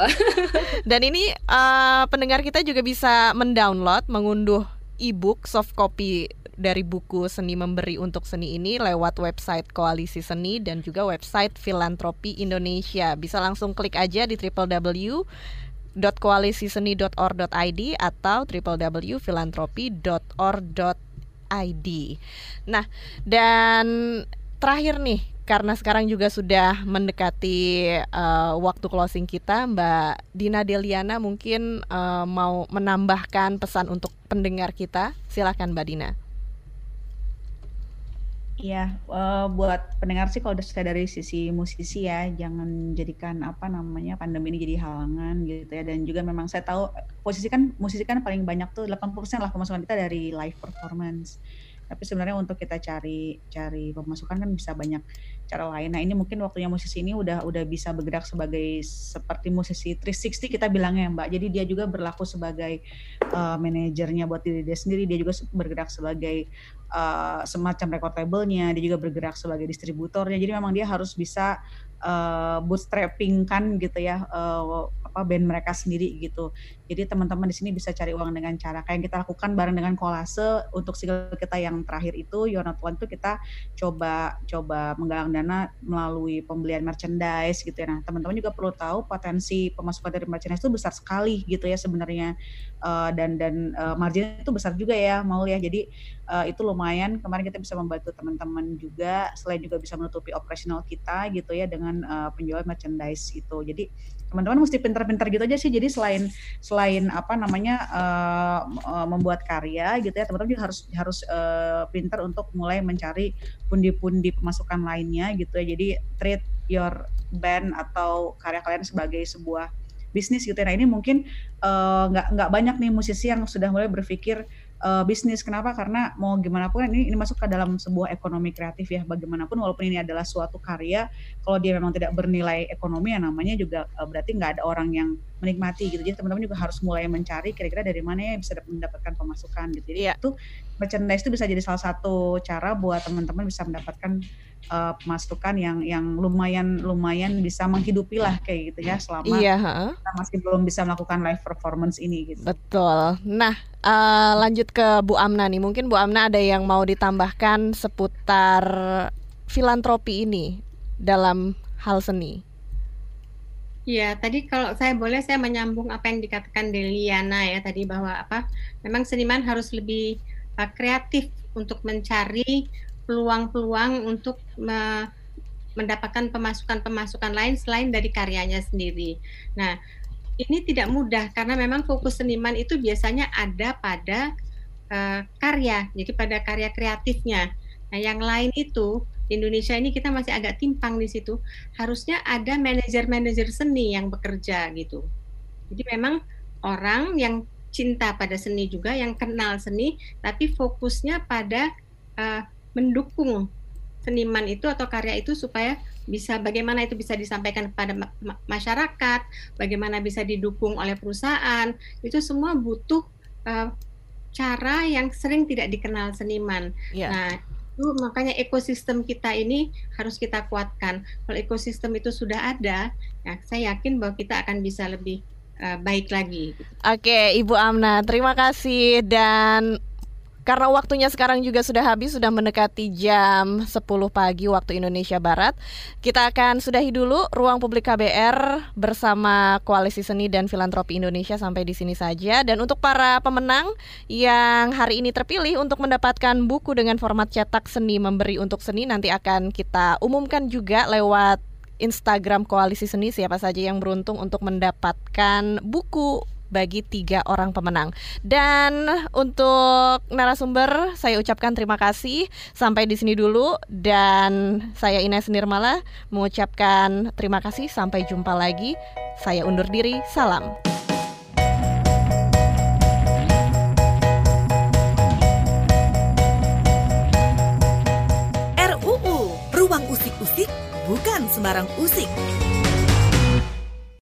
Dan ini uh, pendengar kita juga bisa mendownload, mengunduh e-book soft copy dari buku Seni Memberi untuk Seni ini lewat website Koalisi Seni dan juga website Filantropi Indonesia. Bisa langsung klik aja di www.koalisiseni.org.id atau www.filantropi.org.id. Nah, dan terakhir nih karena sekarang juga sudah mendekati uh, waktu closing kita, Mbak Dina Deliana mungkin uh, mau menambahkan pesan untuk pendengar kita. Silakan Mbak Dina. Iya, uh, buat pendengar sih kalau sudah dari sisi musisi ya, jangan jadikan apa namanya pandemi ini jadi halangan gitu ya. Dan juga memang saya tahu posisi kan musisi kan paling banyak tuh 80% lah pemasukan kita dari live performance tapi sebenarnya untuk kita cari cari pemasukan kan bisa banyak cara lain. Nah ini mungkin waktunya musisi ini udah udah bisa bergerak sebagai seperti musisi 360 kita bilangnya Mbak. Jadi dia juga berlaku sebagai uh, manajernya buat diri dia sendiri. Dia juga bergerak sebagai uh, semacam record labelnya. Dia juga bergerak sebagai distributornya. Jadi memang dia harus bisa uh, bootstrapping kan gitu ya uh, apa band mereka sendiri gitu. Jadi teman-teman di sini bisa cari uang dengan cara kayak yang kita lakukan bareng dengan kolase untuk single kita yang terakhir itu You're Not One itu kita coba coba menggalang dana melalui pembelian merchandise gitu ya. Nah teman-teman juga perlu tahu potensi pemasukan dari merchandise itu besar sekali gitu ya sebenarnya uh, dan dan uh, margin itu besar juga ya mau ya. Jadi uh, itu lumayan kemarin kita bisa membantu teman-teman juga selain juga bisa menutupi operasional kita gitu ya dengan uh, penjualan merchandise gitu. Jadi teman-teman mesti pintar-pintar gitu aja sih. Jadi selain selain apa namanya uh, membuat karya gitu ya teman-teman juga harus harus uh, pintar untuk mulai mencari pundi-pundi pemasukan lainnya gitu ya jadi treat your band atau karya kalian sebagai sebuah bisnis gitu ya. nah ini mungkin nggak uh, nggak banyak nih musisi yang sudah mulai berpikir uh, bisnis. Kenapa? Karena mau gimana pun ini ini masuk ke dalam sebuah ekonomi kreatif ya. Bagaimanapun walaupun ini adalah suatu karya, kalau dia memang tidak bernilai ekonomi ya namanya juga uh, berarti nggak ada orang yang menikmati gitu. Jadi teman-teman juga harus mulai mencari kira-kira dari mana ya bisa mendapatkan pemasukan gitu. Jadi yeah. itu merchandise itu bisa jadi salah satu cara buat teman-teman bisa mendapatkan uh, pemasukan yang yang lumayan lumayan bisa menghidupi lah kayak gitu ya selama iya, kita masih belum bisa melakukan live performance ini gitu. Betul. Nah, uh, lanjut ke Bu Amna nih. Mungkin Bu Amna ada yang mau ditambahkan seputar filantropi ini dalam hal seni. Iya, tadi kalau saya boleh saya menyambung apa yang dikatakan Deliana ya tadi bahwa apa memang seniman harus lebih uh, kreatif untuk mencari peluang-peluang untuk me mendapatkan pemasukan-pemasukan lain selain dari karyanya sendiri. Nah, ini tidak mudah karena memang fokus seniman itu biasanya ada pada uh, karya, jadi pada karya kreatifnya. Nah, yang lain itu di Indonesia ini kita masih agak timpang di situ. Harusnya ada manajer-manajer seni yang bekerja gitu. Jadi memang orang yang cinta pada seni juga, yang kenal seni, tapi fokusnya pada uh, mendukung seniman itu atau karya itu supaya bisa bagaimana itu bisa disampaikan kepada ma masyarakat, bagaimana bisa didukung oleh perusahaan, itu semua butuh uh, cara yang sering tidak dikenal seniman. Yeah. Nah, itu makanya ekosistem kita ini harus kita kuatkan. Kalau ekosistem itu sudah ada, ya saya yakin bahwa kita akan bisa lebih uh, baik lagi. Oke, Ibu Amna, terima kasih dan karena waktunya sekarang juga sudah habis, sudah mendekati jam 10 pagi waktu Indonesia Barat. Kita akan sudahi dulu ruang publik KBR bersama Koalisi Seni dan Filantropi Indonesia sampai di sini saja. Dan untuk para pemenang yang hari ini terpilih untuk mendapatkan buku dengan format cetak seni memberi untuk seni nanti akan kita umumkan juga lewat Instagram Koalisi Seni siapa saja yang beruntung untuk mendapatkan buku bagi tiga orang pemenang. Dan untuk narasumber saya ucapkan terima kasih. Sampai di sini dulu dan saya Ines Nirmala mengucapkan terima kasih sampai jumpa lagi. Saya undur diri. Salam. RUU Ruang Usik-usik bukan sembarang usik.